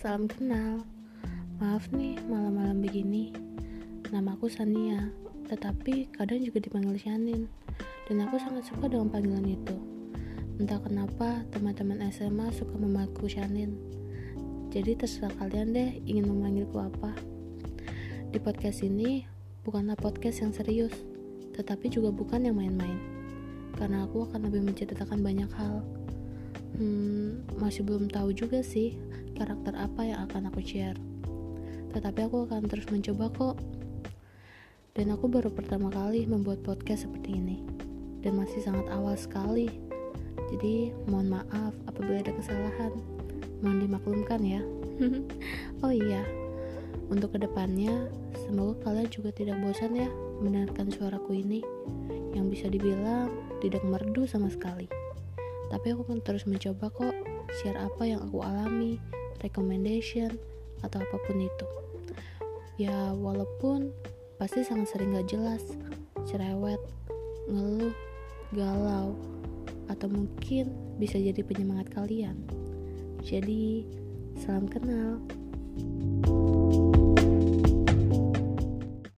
Salam kenal. Maaf nih malam-malam begini. Nama aku Sania, tetapi kadang juga dipanggil Shanin. Dan aku sangat suka dengan panggilan itu. Entah kenapa teman-teman SMA suka memanggilku Shanin. Jadi terserah kalian deh ingin memanggilku apa. Di podcast ini bukanlah podcast yang serius, tetapi juga bukan yang main-main. Karena aku akan lebih menceritakan banyak hal. Hmm, masih belum tahu juga sih karakter apa yang akan aku share. Tetapi aku akan terus mencoba kok. Dan aku baru pertama kali membuat podcast seperti ini. Dan masih sangat awal sekali. Jadi mohon maaf apabila ada kesalahan. Mohon dimaklumkan ya. oh iya, untuk ke depannya semoga kalian juga tidak bosan ya mendengarkan suaraku ini yang bisa dibilang tidak merdu sama sekali. Tapi aku akan terus mencoba kok share apa yang aku alami, recommendation, atau apa pun itu. Ya, walaupun pasti sangat sering gak jelas, cerewet, ngeluh, galau, atau mungkin bisa jadi penyemangat kalian. Jadi, salam kenal. thank you